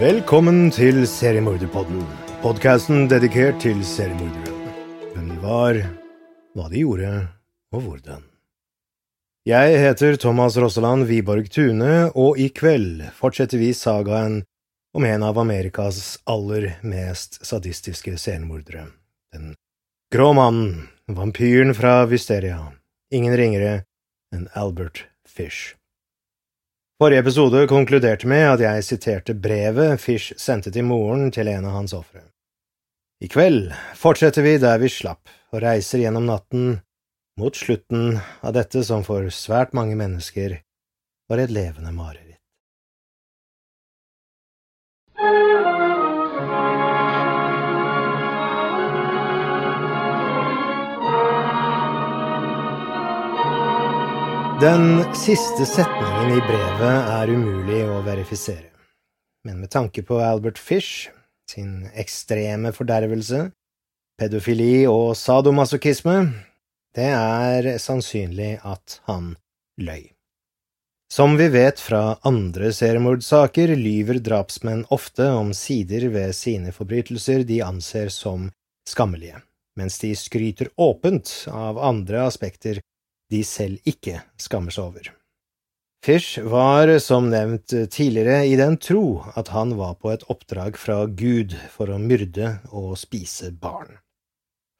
Velkommen til Seriemorderpodden, podkasten dedikert til seriemordere. Hvem de var, hva de gjorde, og hvordan. Jeg heter Thomas Rosseland Wiborg Tune, og i kveld fortsetter vi sagaen om en av Amerikas aller mest sadistiske seriemordere, den grå mannen, vampyren fra Wisteria, ingen ringere enn Albert Fish. Forrige episode konkluderte med at jeg siterte brevet Fish sendte til moren til en av hans ofre. I kveld fortsetter vi der vi slapp, og reiser gjennom natten mot slutten av dette som for svært mange mennesker var et levende mareritt. Den siste setningen i brevet er umulig å verifisere, men med tanke på Albert Fish, sin ekstreme fordervelse, pedofili og sadomasochisme, det er sannsynlig at han løy. Som vi vet fra andre seriemordsaker, lyver drapsmenn ofte om sider ved sine forbrytelser de anser som skammelige, mens de skryter åpent av andre aspekter de selv ikke skammer seg over. Fish var, som nevnt tidligere, i den tro at han var på et oppdrag fra Gud for å myrde og spise barn.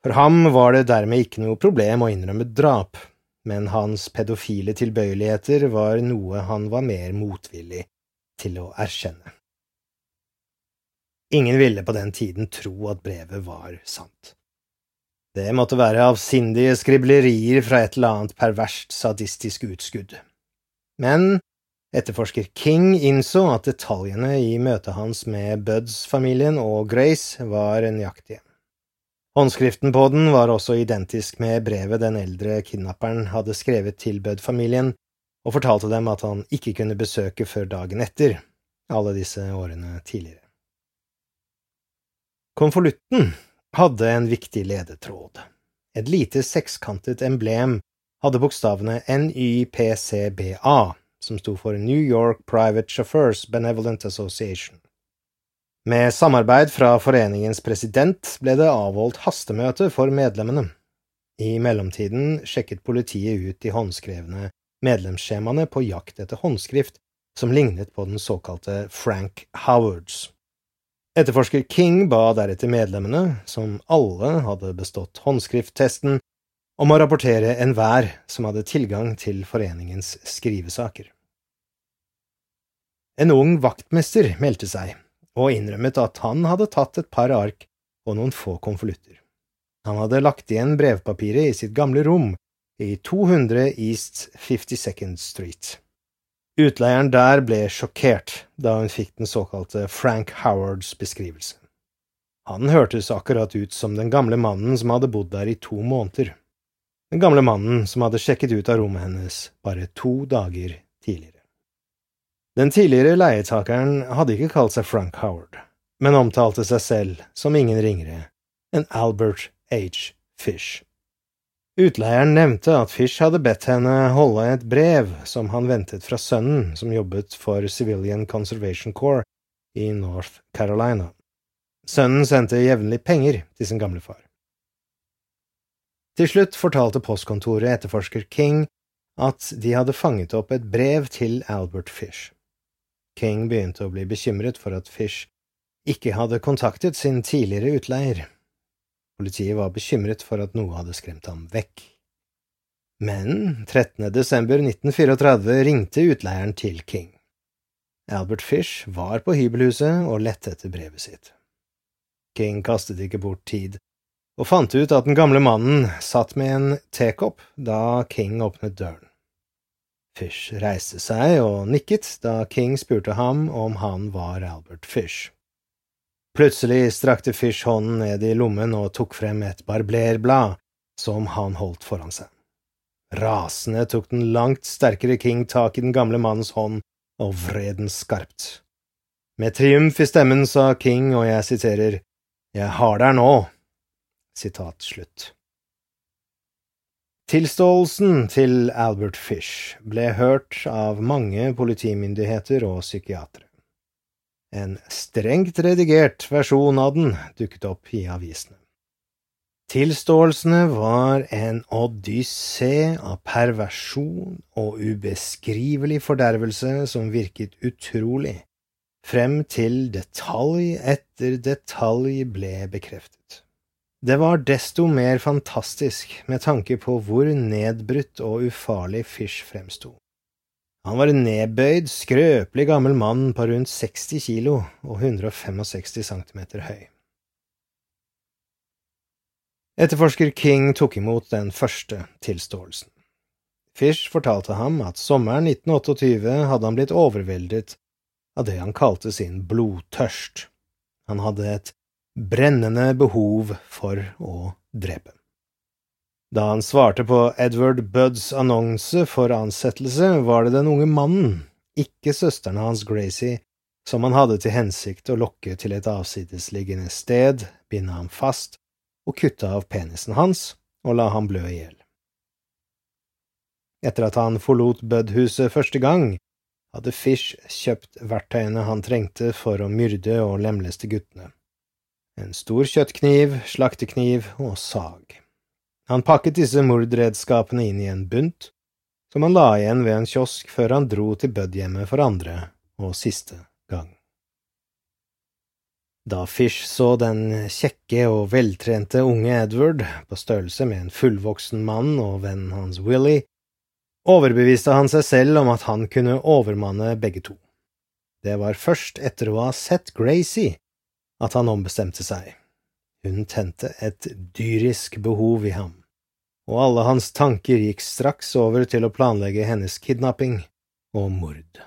For ham var det dermed ikke noe problem å innrømme drap, men hans pedofile tilbøyeligheter var noe han var mer motvillig til å erkjenne. Ingen ville på den tiden tro at brevet var sant. Det måtte være avsindige skriblerier fra et eller annet perverst sadistisk utskudd. Men etterforsker King innså at detaljene i møtet hans med Buds-familien og Grace var nøyaktige. Håndskriften på den var også identisk med brevet den eldre kidnapperen hadde skrevet til Bud-familien, og fortalte dem at han ikke kunne besøke før dagen etter, alle disse årene tidligere. Konvolutten hadde en viktig ledetråd. Et lite sekskantet emblem hadde bokstavene NYPCBA, som sto for New York Private Chauffeurs Benevolent Association. Med samarbeid fra foreningens president ble det avholdt hastemøte for medlemmene. I mellomtiden sjekket politiet ut de håndskrevne medlemsskjemaene på jakt etter håndskrift som lignet på den såkalte Frank Howards. Etterforsker King ba deretter medlemmene, som alle hadde bestått håndskrifttesten, om å rapportere enhver som hadde tilgang til foreningens skrivesaker. En ung vaktmester meldte seg, og innrømmet at han hadde tatt et par ark og noen få konvolutter. Han hadde lagt igjen brevpapiret i sitt gamle rom i 200 East 52nd Street. Utleieren der ble sjokkert da hun fikk den såkalte Frank Howards beskrivelse. Han hørtes akkurat ut som den gamle mannen som hadde bodd der i to måneder, den gamle mannen som hadde sjekket ut av rommet hennes bare to dager tidligere. Den tidligere leietakeren hadde ikke kalt seg Frank Howard, men omtalte seg selv som ingen ringere enn Albert H. Fish. Utleieren nevnte at Fish hadde bedt henne holde et brev som han ventet fra sønnen som jobbet for Civilian Conservation Corps i North Carolina. Sønnen sendte jevnlig penger til sin gamle far. Til slutt fortalte postkontoret etterforsker King at de hadde fanget opp et brev til Albert Fish. King begynte å bli bekymret for at Fish ikke hadde kontaktet sin tidligere utleier. Politiet var bekymret for at noe hadde skremt ham vekk. Men 13. desember 1934 ringte utleieren til King. Albert Fish var på hybelhuset og lette etter brevet sitt. King kastet ikke bort tid, og fant ut at den gamle mannen satt med en tekopp da King åpnet døren. Fish reiste seg og nikket da King spurte ham om han var Albert Fish. Plutselig strakte Fish hånden ned i lommen og tok frem et barblerblad som han holdt foran seg. Rasende tok den langt sterkere King tak i den gamle mannens hånd og vred den skarpt. Med triumf i stemmen sa King, og jeg siterer, Jeg har der nå. Sitat slutt. Tilståelsen til Albert Fish ble hørt av mange politimyndigheter og psykiatere. En strengt redigert versjon av den dukket opp i avisene. Tilståelsene var en odyssé av perversjon og ubeskrivelig fordervelse som virket utrolig, frem til detalj etter detalj ble bekreftet. Det var desto mer fantastisk med tanke på hvor nedbrutt og ufarlig Fish fremsto. Han var en nedbøyd, skrøpelig gammel mann på rundt 60 kilo og 165 centimeter høy. Etterforsker King tok imot den første tilståelsen. Fish fortalte ham at sommeren 1928 hadde han blitt overveldet av det han kalte sin blodtørst. Han hadde et brennende behov for å drepe. Da han svarte på Edward Budds annonse for ansettelse, var det den unge mannen, ikke søsteren hans Gracie, som han hadde til hensikt å lokke til et avsidesliggende sted, binde ham fast og kutte av penisen hans og la ham blø i hjel. Etter at han forlot Bud-huset første gang, hadde Fish kjøpt verktøyene han trengte for å myrde og lemleste guttene en stor kjøttkniv, slaktekniv og sag. Han pakket disse mordredskapene inn i en bunt, som han la igjen ved en kiosk før han dro til Bud-hjemmet for andre og siste gang. Da Fish så den kjekke og veltrente unge Edward, på størrelse med en fullvoksen mann og vennen hans Willy, overbeviste han seg selv om at han kunne overmanne begge to. Det var først etter å ha sett Gracie at han ombestemte seg. Hun tente et dyrisk behov i ham, og alle hans tanker gikk straks over til å planlegge hennes kidnapping og mord.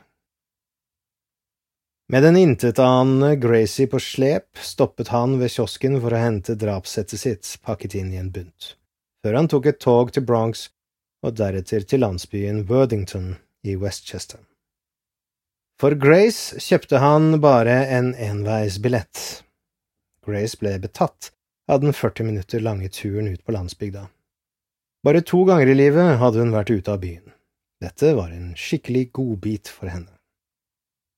Med den intetanende Gracie på slep stoppet han ved kiosken for å hente drapssettet sitt pakket inn i en bunt, før han tok et tog til Bronx og deretter til landsbyen Worthington i Westchester. For Grace kjøpte han bare en enveisbillett. Grace ble betatt av den 40 minutter lange turen ut på landsbygda. Bare to ganger i livet hadde hun vært ute av byen. Dette var en skikkelig godbit for henne.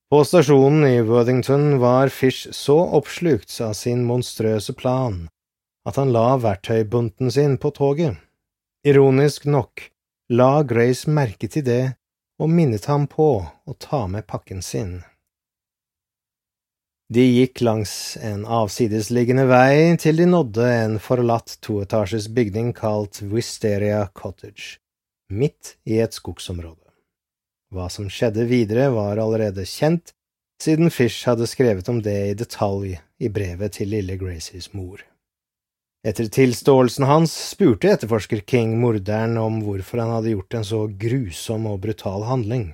På stasjonen i Worthington var Fish så oppslukt av sin monstrøse plan at han la verktøybunten sin på toget. Ironisk nok la Grace merke til det og minnet ham på å ta med pakken sin. De gikk langs en avsidesliggende vei til de nådde en forlatt toetasjes bygning kalt Wisteria Cottage, midt i et skogsområde. Hva som skjedde videre, var allerede kjent, siden Fish hadde skrevet om det i detalj i brevet til lille Gracies mor. Etter tilståelsen hans spurte etterforsker King morderen om hvorfor han hadde gjort en så grusom og brutal handling.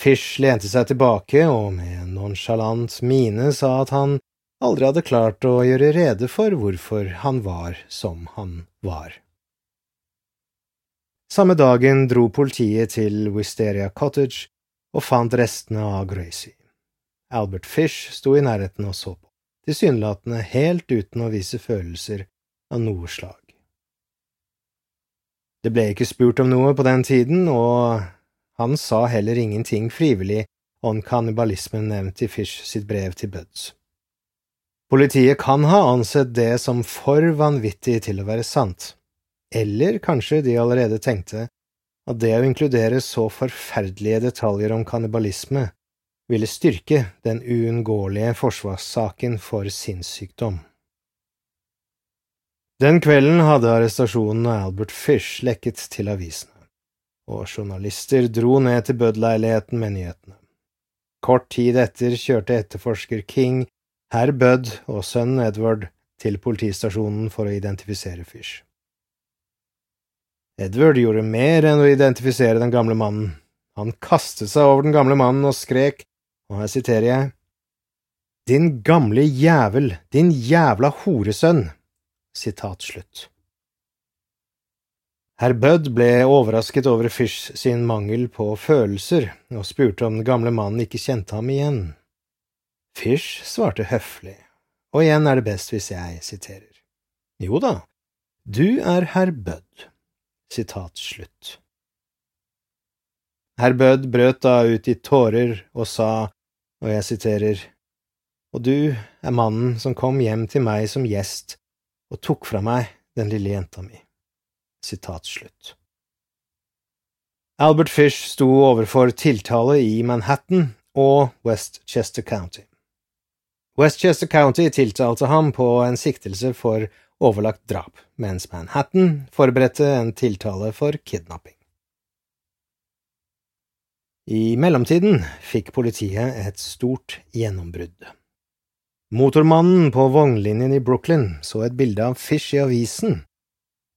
Fish lente seg tilbake og med en nonsjalant mine sa at han aldri hadde klart å gjøre rede for hvorfor han var som han var. Samme dagen dro politiet til Wisteria Cottage og fant restene av Gracie. Albert Fish sto i nærheten og så på, tilsynelatende helt uten å vise følelser av noe slag. Det ble ikke spurt om noe på den tiden, og han sa heller ingenting frivillig om kannibalismen nevnt i Fish sitt brev til Buds. Politiet kan ha ansett det som for vanvittig til å være sant, eller kanskje de allerede tenkte at det å inkludere så forferdelige detaljer om kannibalisme ville styrke den uunngåelige forsvarssaken for sinnssykdom. Den kvelden hadde arrestasjonen av Albert Fish lekket til avisene, og journalister dro ned til Budd-leiligheten med nyhetene. Kort tid etter kjørte etterforsker King, herr Budd og sønnen Edward til politistasjonen for å identifisere Fish. Edward gjorde mer enn å identifisere den gamle mannen. Han kastet seg over den gamle mannen og skrek, og her siterer jeg, Din gamle jævel, din jævla horesønn! Sitat slutt. Herr Budd ble overrasket over Fish sin mangel på følelser, og spurte om den gamle mannen ikke kjente ham igjen. Fish svarte høflig, og igjen er det best hvis jeg siterer. Jo da, du er herr Budd. Sitat slutt. Herr Budd brøt da ut i tårer og sa, og jeg siterer, Og du er mannen som kom hjem til meg som gjest og tok fra meg den lille jenta mi. Sitat slutt. Albert Fish sto overfor tiltale i Manhattan og Westchester County. Westchester County tiltalte ham på en siktelse for overlagt drap, mens Manhattan forberedte en tiltale for kidnapping. I mellomtiden fikk politiet et stort gjennombrudd. Motormannen på vognlinjen i Brooklyn så et bilde av Fish i avisen,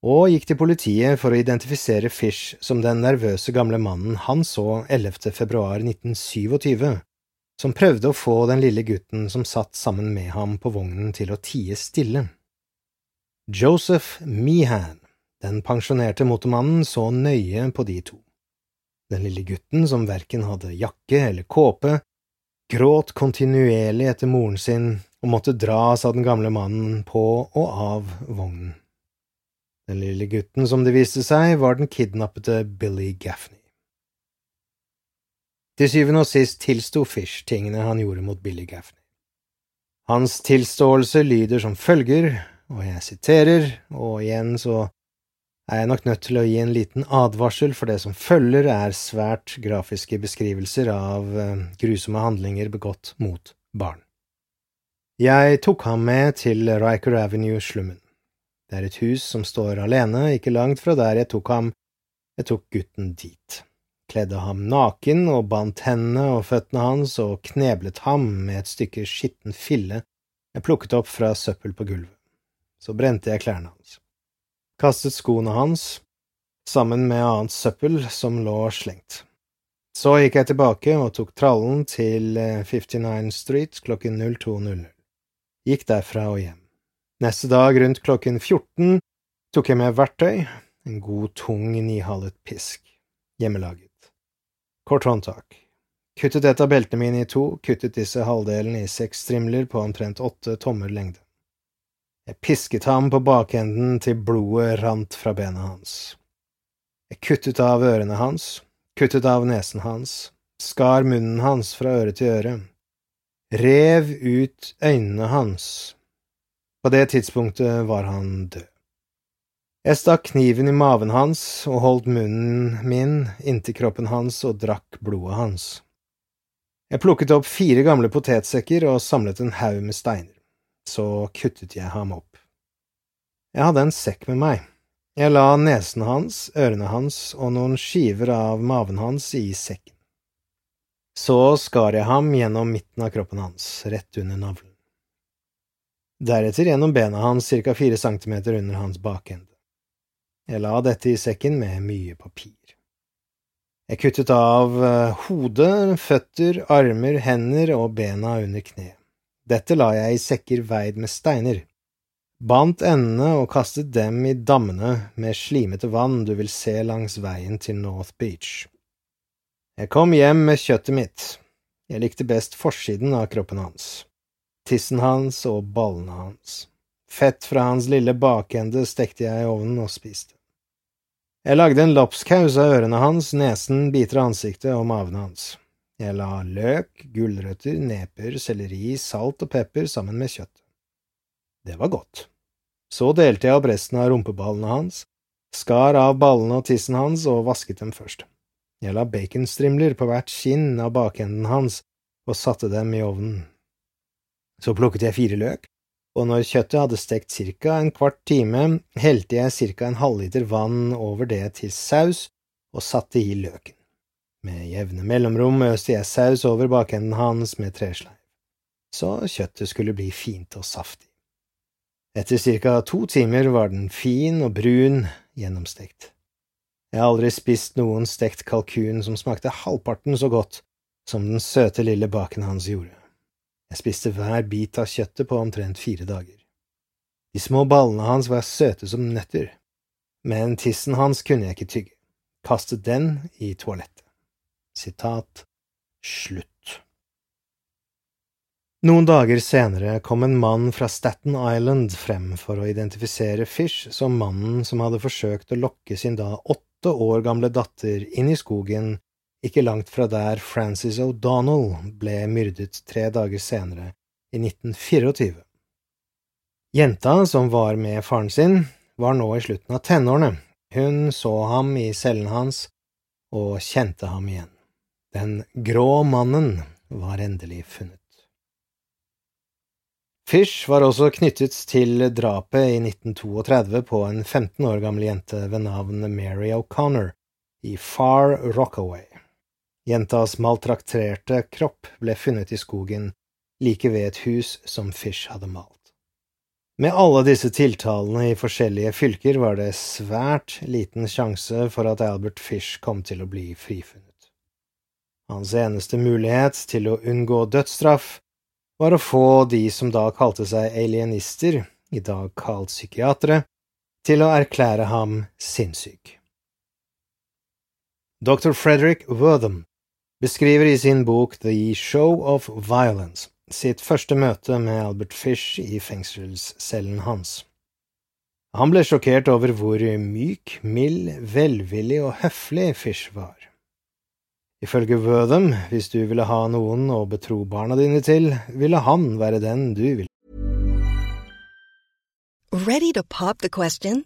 og gikk til politiet for å identifisere Fish som den nervøse gamle mannen han så 11. februar 1927, som prøvde å få den lille gutten som satt sammen med ham på vognen til å tie stille. Joseph Meehan, den pensjonerte motormannen, så nøye på de to. Den lille gutten, som verken hadde jakke eller kåpe, gråt kontinuerlig etter moren sin og måtte dras av den gamle mannen på og av vognen. Den lille gutten, som det viste seg, var den kidnappede Billy Gaffney. Til syvende og sist tilsto Fish tingene han gjorde mot Billy Gaffney. Hans tilståelse lyder som følger, og jeg siterer, og igjen så er jeg nok nødt til å gi en liten advarsel, for det som følger er svært grafiske beskrivelser av uh, grusomme handlinger begått mot barn. Jeg tok ham med til Riker Avenue-slummen. Det er et hus som står alene, ikke langt fra der jeg tok ham, jeg tok gutten dit, kledde ham naken og bandt hendene og føttene hans og kneblet ham med et stykke skitten fille jeg plukket opp fra søppel på gulvet så brente jeg klærne hans, kastet skoene hans, sammen med annet søppel som lå slengt. Så gikk jeg tilbake og tok trallen til 59 eh, Street klokken 02.00. Gikk derfra og hjem. Neste dag rundt klokken 14 tok jeg med verktøy, en god, tung, nihalet pisk, hjemmelaget. Kort håndtak. Kuttet et av beltene mine i to, kuttet disse halvdelene i seks strimler på omtrent åtte tommer lengde. Jeg pisket ham på bakenden til blodet rant fra bena hans. Jeg kuttet av ørene hans, kuttet av nesen hans, skar munnen hans fra øre til øre, rev ut øynene hans. På det tidspunktet var han død. Jeg stakk kniven i maven hans og holdt munnen min inntil kroppen hans og drakk blodet hans. Jeg plukket opp fire gamle potetsekker og samlet en haug med steiner så kuttet jeg ham opp. Jeg hadde en sekk med meg. Jeg la nesen hans, ørene hans og noen skiver av maven hans i sekken. Så skar jeg ham gjennom midten av kroppen hans, rett under navlen. Deretter gjennom bena hans ca fire centimeter under hans bakende. Jeg la dette i sekken med mye papir. Jeg kuttet av hodet, hode, føtter, armer, hender og bena under kneet. Dette la jeg i sekker veid med steiner, bandt endene og kastet dem i dammene med slimete vann du vil se langs veien til North Beach. Jeg kom hjem med kjøttet mitt, jeg likte best forsiden av kroppen hans, tissen hans og ballene hans. Fett fra hans lille bakende stekte jeg i ovnen og spiste. Jeg lagde en lapskaus av ørene hans, nesen, biter av ansiktet og maven hans. Jeg la løk, gulrøtter, neper, selleri, salt og pepper sammen med kjøttet. Det var godt. Så delte jeg opp resten av rumpeballene hans, skar av ballene og tissen hans og vasket dem først. Jeg la baconstrimler på hvert kinn av bakenden hans og satte dem i ovnen. Så plukket jeg fire løk, og når kjøttet hadde stekt ca. en kvart time, helte jeg ca. en halvliter vann over det til saus og satte i løken. Med jevne mellomrom øste jeg saus over bakenden hans med tresleiv, så kjøttet skulle bli fint og saftig. Etter ca. to timer var den fin og brun, gjennomstekt. Jeg har aldri spist noen stekt kalkun som smakte halvparten så godt som den søte lille baken hans gjorde. Jeg spiste hver bit av kjøttet på omtrent fire dager. De små ballene hans var søte som nøtter, men tissen hans kunne jeg ikke tygge. Kastet den i toalettet. Sitat slutt. Noen dager senere kom en mann fra Staten Island frem for å identifisere Fish som mannen som hadde forsøkt å lokke sin da åtte år gamle datter inn i skogen ikke langt fra der Frances O'Donnell ble myrdet tre dager senere, i 1924. Jenta, som var med faren sin, var nå i slutten av tenårene. Hun så ham i cellen hans og kjente ham igjen. Den grå mannen var endelig funnet. Fish var også knyttet til drapet i 1932 på en 15 år gammel jente ved navn Mary O'Connor i Far Rockaway. Jentas maltrakterte kropp ble funnet i skogen like ved et hus som Fish hadde malt. Med alle disse tiltalene i forskjellige fylker var det svært liten sjanse for at Albert Fish kom til å bli frifunnet. Hans eneste mulighet til å unngå dødsstraff var å få de som da kalte seg alienister, i dag kalt psykiatere, til å erklære ham sinnssyk. Dr. Frederick Wortham beskriver i sin bok The Show of Violence sitt første møte med Albert Fish i fengselscellen hans. Han ble sjokkert over hvor myk, mild, velvillig og høflig Fish var. Ifølge Wortham, hvis du ville ha noen å betro barna dine til, ville han være den du ville. Ready to pop the question?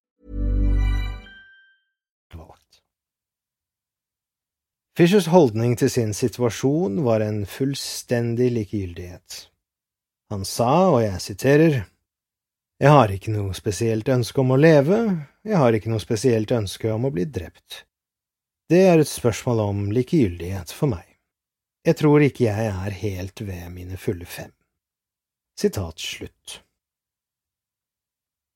Fishers holdning til sin situasjon var en fullstendig likegyldighet. Han sa, og jeg siterer, Jeg har ikke noe spesielt ønske om å leve, jeg har ikke noe spesielt ønske om å bli drept. Det er et spørsmål om likegyldighet for meg. Jeg tror ikke jeg er helt ved mine fulle fem. Sitat slutt.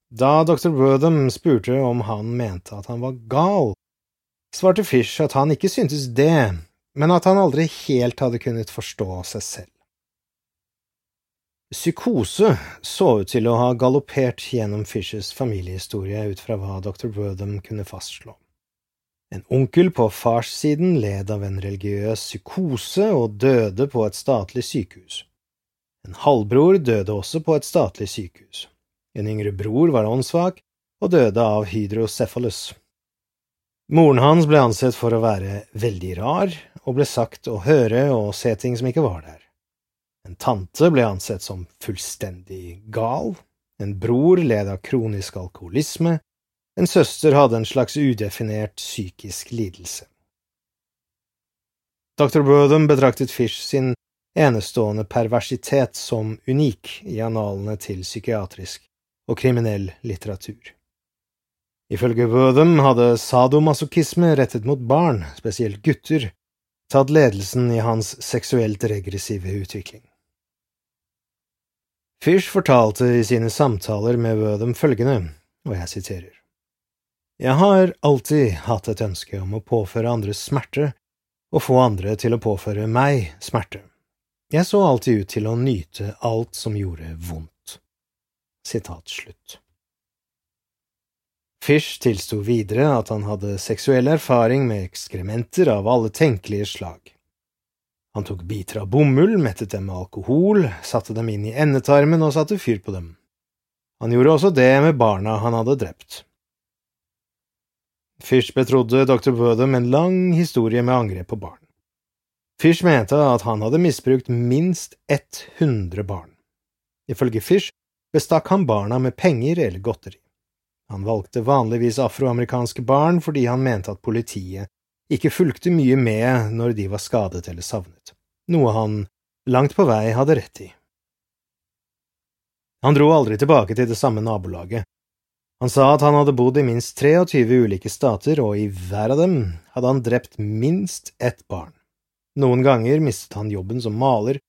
Da dr. Wortham spurte om han mente at han var gal, svarte Fish at han ikke syntes det, men at han aldri helt hadde kunnet forstå seg selv. Psykose så ut til å ha galoppert gjennom Fishers familiehistorie ut fra hva dr. Wortham kunne fastslå. En onkel på farssiden led av en religiøs psykose og døde på et statlig sykehus. En halvbror døde også på et statlig sykehus. En yngre bror var åndssvak og døde av hydrocephalus. Moren hans ble ansett for å være veldig rar, og ble sagt å høre og se ting som ikke var der. En tante ble ansett som fullstendig gal, en bror led av kronisk alkoholisme, en søster hadde en slags udefinert psykisk lidelse. Dr. Wortham betraktet Fish sin enestående perversitet som unik i analene til psykiatrisk og kriminell litteratur. Ifølge Wortham hadde sadomasochisme rettet mot barn, spesielt gutter, tatt ledelsen i hans seksuelt regressive utvikling. Fish fortalte i sine samtaler med Wortham følgende, og jeg siterer. Jeg har alltid hatt et ønske om å påføre andres smerte og få andre til å påføre meg smerte. Jeg så alltid ut til å nyte alt som gjorde vondt. Sitat slutt. Fish tilsto videre at han hadde seksuell erfaring med ekskrementer av alle tenkelige slag. Han tok biter av bomull, mettet dem med alkohol, satte dem inn i endetarmen og satte fyr på dem. Han gjorde også det med barna han hadde drept. Fish betrodde dr. Wortham en lang historie med angrep på barn. Fish mente at han hadde misbrukt minst 100 barn. Ifølge Fish bestakk han barna med penger eller godteri. Han valgte vanligvis afroamerikanske barn fordi han mente at politiet ikke fulgte mye med når de var skadet eller savnet, noe han langt på vei hadde rett i. Han dro aldri tilbake til det samme nabolaget. Han sa at han hadde bodd i minst 23 ulike stater, og i hver av dem hadde han drept minst ett barn. Noen ganger mistet han jobben som maler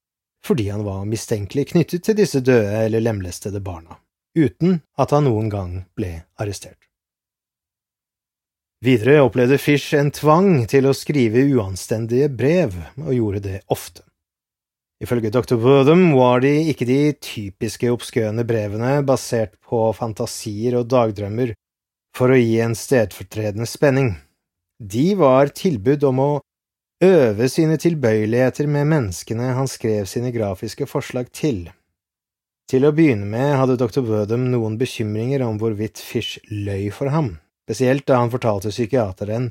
fordi han var mistenkelig knyttet til disse døde eller lemlestede barna, uten at han noen gang ble arrestert. Videre opplevde Fish en tvang til å skrive uanstendige brev, og gjorde det ofte. Ifølge dr. Wortham var de ikke de typiske obskøne brevene basert på fantasier og dagdrømmer for å gi en stedfortredende spenning. De var tilbud om å øve sine tilbøyeligheter med menneskene han skrev sine grafiske forslag til. Til å begynne med hadde dr. Wortham noen bekymringer om hvorvidt Fish løy for ham spesielt da han fortalte psykiateren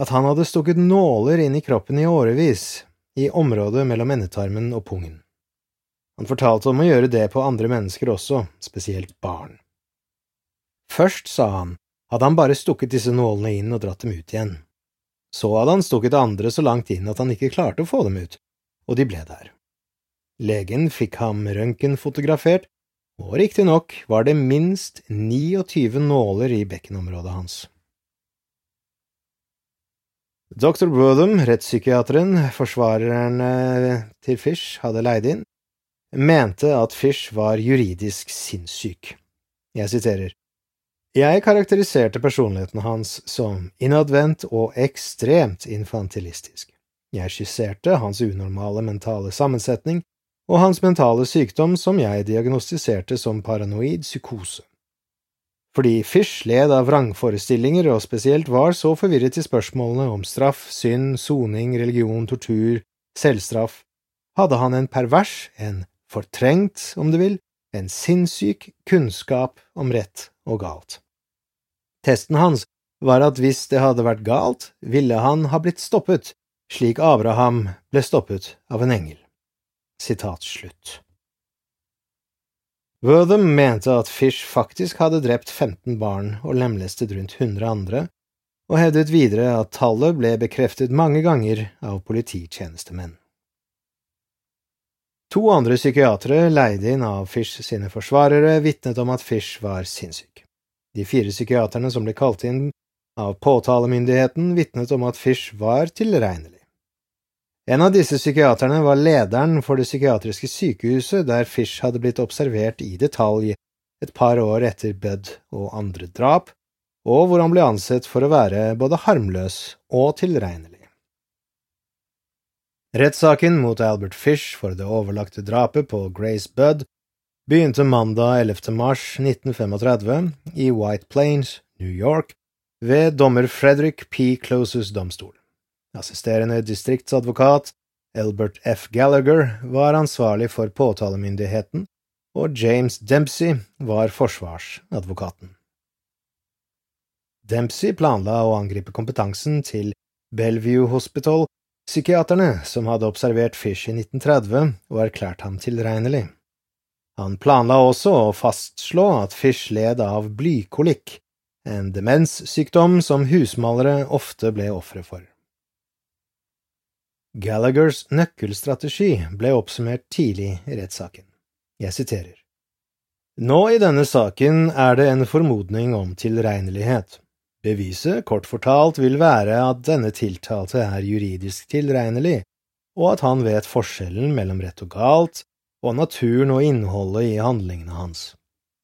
at han hadde stukket nåler inn i kroppen i årevis, i området mellom endetarmen og pungen. Han fortalte om å gjøre det på andre mennesker også, spesielt barn. Først, sa han, hadde han bare stukket disse nålene inn og dratt dem ut igjen. Så hadde han stukket andre så langt inn at han ikke klarte å få dem ut, og de ble der. Legen fikk ham røntgenfotografert og riktignok var det minst 29 nåler i bekkenområdet hans. Dr. Wortham, rettspsykiateren forsvareren til Fish hadde leid inn, mente at Fish var juridisk sinnssyk. Jeg siterer, Jeg karakteriserte personligheten hans som innadvendt og ekstremt infantilistisk. Jeg skisserte hans unormale mentale sammensetning og hans mentale sykdom som jeg diagnostiserte som paranoid psykose. Fordi Fish led av vrangforestillinger og spesielt var så forvirret i spørsmålene om straff, synd, soning, religion, tortur, selvstraff, hadde han en pervers, en fortrengt, om du vil, en sinnssyk kunnskap om rett og galt. Testen hans var at hvis det hadde vært galt, ville han ha blitt stoppet, slik Abraham ble stoppet av en engel. Sitat slutt. Wortham mente at Fish faktisk hadde drept 15 barn og lemlestet rundt 100 andre, og hevdet videre at tallet ble bekreftet mange ganger av polititjenestemenn. To andre psykiatere leide inn av Fish sine forsvarere vitnet om at Fish var sinnssyk. De fire psykiaterne som ble kalt inn av påtalemyndigheten, vitnet om at Fish var tilregnelig. En av disse psykiaterne var lederen for det psykiatriske sykehuset der Fish hadde blitt observert i detalj et par år etter Bud og andre drap, og hvor han ble ansett for å være både harmløs og tilregnelig. Rettssaken mot Albert Fish for det overlagte drapet på Grace Budd begynte mandag 11. mars 1935 i White Plains, New York, ved dommer Frederick P. Closes domstol. Assisterende distriktsadvokat Albert F. Gallagher var ansvarlig for påtalemyndigheten, og James Dempsey var forsvarsadvokaten. Dempsey planla å angripe kompetansen til Bellevue Hospital, psykiaterne som hadde observert Fish i 1930 og erklært ham tilregnelig. Han planla også å fastslå at Fish led av blykolikk, en demenssykdom som husmalere ofte ble ofre for. Gallaghers nøkkelstrategi ble oppsummert tidlig i rettssaken. Jeg siterer. Nå i denne saken er det en formodning om tilregnelighet. Beviset, kort fortalt, vil være at denne tiltalte er juridisk tilregnelig, og at han vet forskjellen mellom rett og galt, og naturen og innholdet i handlingene hans.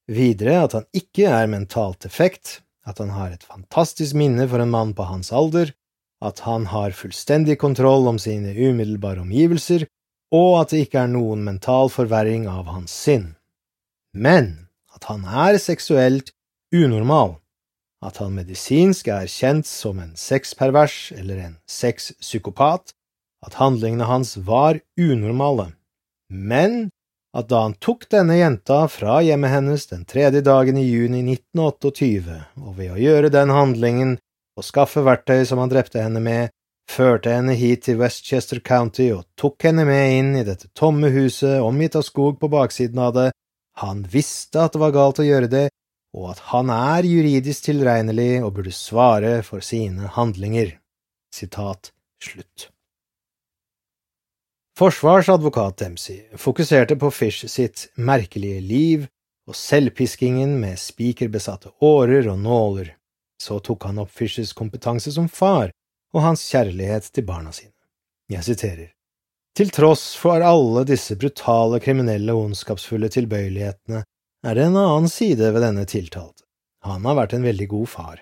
Videre at han ikke er mentalt defekt, at han har et fantastisk minne for en mann på hans alder, at han har fullstendig kontroll om sine umiddelbare omgivelser, og at det ikke er noen mental forverring av hans sinn. Men at han er seksuelt unormal, at han medisinsk er kjent som en sexpervers eller en sexpsykopat, at handlingene hans var unormale, men at da han tok denne jenta fra hjemmet hennes den tredje dagen i juni 1928, og ved å gjøre den handlingen og skaffe verktøy som han drepte henne med, førte henne hit til Westchester County og tok henne med inn i dette tomme huset omgitt av skog på baksiden av det, han visste at det var galt å gjøre det, og at han er juridisk tilregnelig og burde svare for sine handlinger. Sitat slutt. Forsvarsadvokat Dempsey fokuserte på Fish sitt merkelige liv og selvpiskingen med spikerbesatte årer og nåler. Så tok han opp Fischers kompetanse som far og hans kjærlighet til barna sine. Jeg siterer. Til tross for alle disse brutale, kriminelle og ondskapsfulle tilbøyelighetene er det en annen side ved denne tiltalte. Han har vært en veldig god far.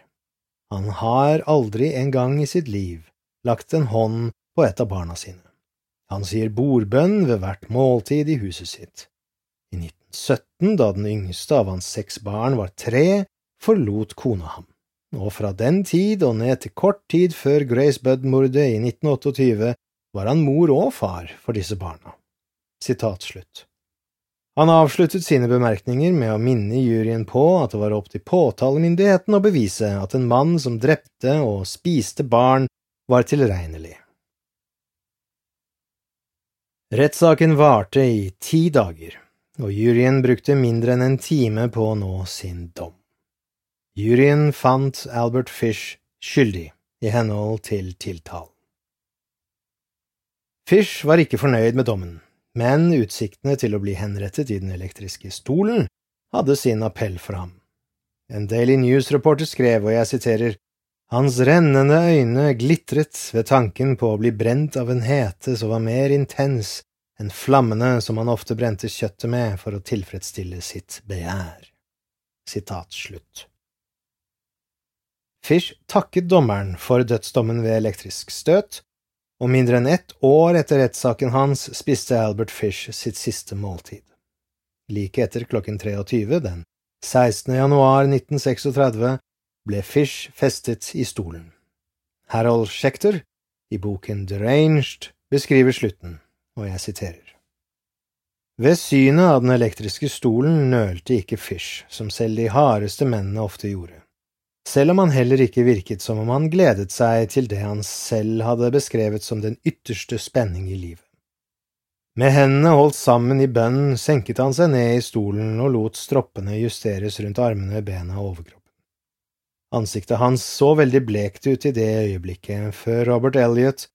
Han har aldri en gang i sitt liv lagt en hånd på et av barna sine. Han sier bordbønn ved hvert måltid i huset sitt. I 1917, da den yngste av hans seks barn var tre, forlot kona ham, og fra den tid og ned til kort tid før Grace Budd-mordet i 1928 var han mor og far for disse barna. Sitat slutt. Han avsluttet sine bemerkninger med å minne juryen på at det var opp til påtalemyndigheten å bevise at en mann som drepte og spiste barn, var tilregnelig. Rettssaken varte i ti dager, og juryen brukte mindre enn en time på å nå sin dom. Juryen fant Albert Fish skyldig i henhold til tiltalen. Fish var ikke fornøyd med dommen, men utsiktene til å bli henrettet i den elektriske stolen hadde sin appell for ham. En Daily News-reporter skrev, og jeg siterer, hans rennende øyne glitret ved tanken på å bli brent av en hete som var mer intens enn flammene som han ofte brente kjøttet med for å tilfredsstille sitt begjær. Sitat slutt. Fish takket dommeren for dødsdommen ved elektrisk støt, og mindre enn ett år etter rettssaken hans spiste Albert Fish sitt siste måltid. Like etter klokken 23 den 16. januar 1936 ble Fish festet i stolen. Harold Schechter, i boken Deranged, beskriver slutten, og jeg siterer. Ved synet av den elektriske stolen nølte ikke Fish, som selv de hardeste mennene ofte gjorde, selv om han heller ikke virket som om han gledet seg til det han selv hadde beskrevet som den ytterste spenning i livet. Med hendene holdt sammen i bønn senket han seg ned i stolen og lot stroppene justeres rundt armene, bena og overkroppen. Ansiktet hans så veldig blekt ut i det øyeblikket før Robert Elliot,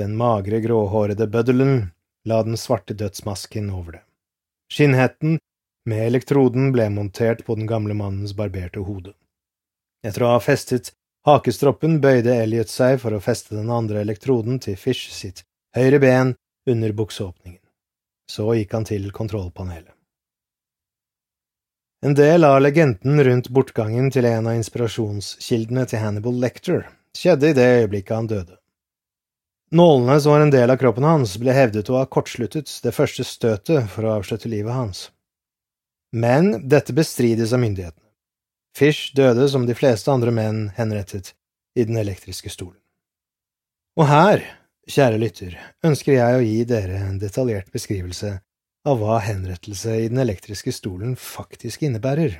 den magre, gråhårede bøddelen, la den svarte dødsmasken over det. Skinnhetten med elektroden ble montert på den gamle mannens barberte hode. Etter å ha festet hakestroppen bøyde Elliot seg for å feste den andre elektroden til Fish sitt høyre ben under bukseåpningen. Så gikk han til kontrollpanelet. En del av legenden rundt bortgangen til en av inspirasjonskildene til Hannibal Lecter skjedde i det øyeblikket han døde. Nålene som var en del av kroppen hans, ble hevdet å ha kortsluttet det første støtet for å avslutte livet hans. Men dette bestrides av myndighetene. Fish døde som de fleste andre menn henrettet i den elektriske stolen. Og her, kjære lytter, ønsker jeg å gi dere en detaljert beskrivelse av hva henrettelse i den elektriske stolen faktisk innebærer.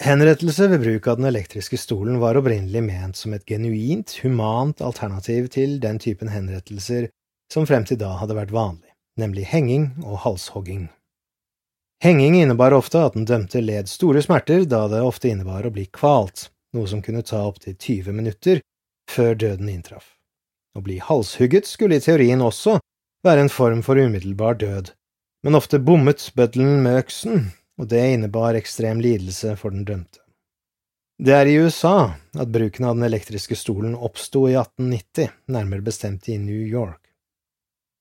Henrettelse ved bruk av den elektriske stolen var opprinnelig ment som et genuint, humant alternativ til den typen henrettelser som frem til da hadde vært vanlig, nemlig henging og halshogging. Henging innebar ofte at den dømte led store smerter, da det ofte innebar å bli kvalt, noe som kunne ta opptil 20 minutter før døden inntraff. Å bli halshugget skulle i teorien også være en form for umiddelbar død, men ofte bommet bøddelen med øksen, og det innebar ekstrem lidelse for den dømte. Det er i USA at bruken av den elektriske stolen oppsto i 1890, nærmere bestemt i New York.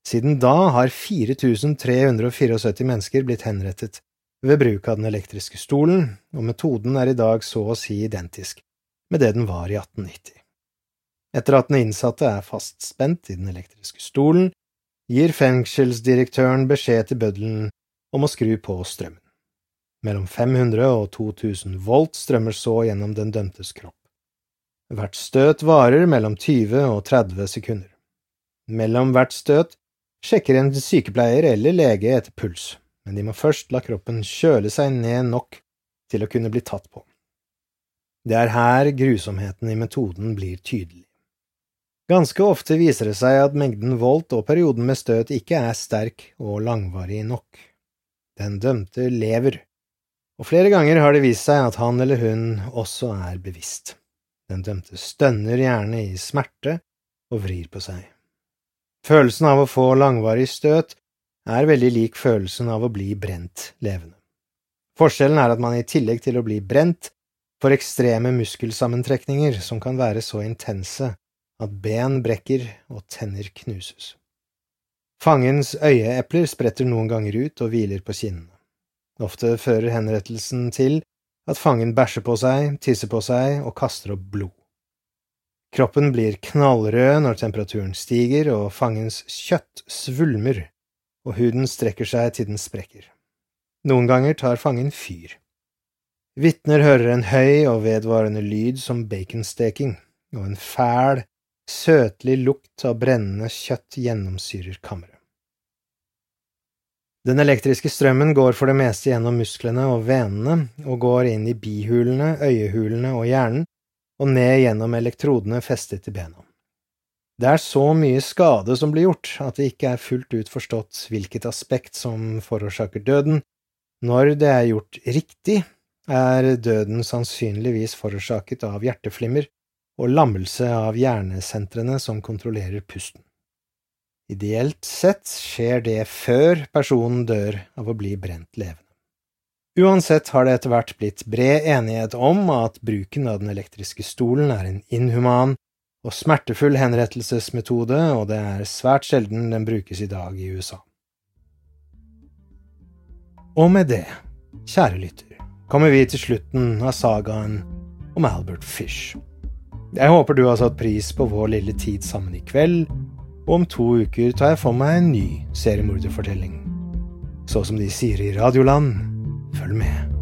Siden da har 4374 mennesker blitt henrettet ved bruk av den elektriske stolen, og metoden er i dag så å si identisk med det den var i 1890. Etter at den innsatte er fastspent i den elektriske stolen, gir fengselsdirektøren beskjed til bøddelen om å skru på strømmen. Mellom 500 og 2000 volt strømmer så gjennom den dømtes kropp. Hvert støt varer mellom 20 og 30 sekunder. Mellom hvert støt sjekker en sykepleier eller lege etter puls, men de må først la kroppen kjøle seg ned nok til å kunne bli tatt på. Det er her grusomheten i metoden blir tydelig. Ganske ofte viser det seg at mengden volt og perioden med støt ikke er sterk og langvarig nok. Den dømte lever, og flere ganger har det vist seg at han eller hun også er bevisst. Den dømte stønner gjerne i smerte og vrir på seg. Følelsen av å få langvarig støt er veldig lik følelsen av å bli brent levende. Forskjellen er at man i tillegg til å bli brent, får ekstreme muskelsammentrekninger som kan være så intense at ben brekker og tenner knuses. Fangens øyeepler spretter noen ganger ut og hviler på kinnene. Ofte fører henrettelsen til at fangen bæsjer på seg, tisser på seg og kaster opp blod. Kroppen blir knallrød når temperaturen stiger og fangens kjøtt svulmer og huden strekker seg til den sprekker. Noen ganger tar fangen fyr. Vitner hører en høy og vedvarende lyd som baconsteking, og en fæl, søtlig lukt av brennende kjøtt gjennomsyrer kammeret. Den elektriske strømmen går for det meste gjennom musklene og venene og går inn i bihulene, øyehulene og hjernen og ned gjennom elektrodene festet til bena. Det er så mye skade som blir gjort at det ikke er fullt ut forstått hvilket aspekt som forårsaker døden. Når det er gjort riktig, er døden sannsynligvis forårsaket av hjerteflimmer og lammelse av hjernesentrene som kontrollerer pusten. Ideelt sett skjer det før personen dør av å bli brent levende. Uansett har det etter hvert blitt bred enighet om at bruken av den elektriske stolen er en inhuman og smertefull henrettelsesmetode, og det er svært sjelden den brukes i dag i USA. Og med det, kjære lytter, kommer vi til slutten av sagaen om Albert Fish. Jeg håper du har satt pris på vår lille tid sammen i kveld, og om to uker tar jeg for meg en ny seriemorderfortelling. Så som de sier i Radioland, følg med.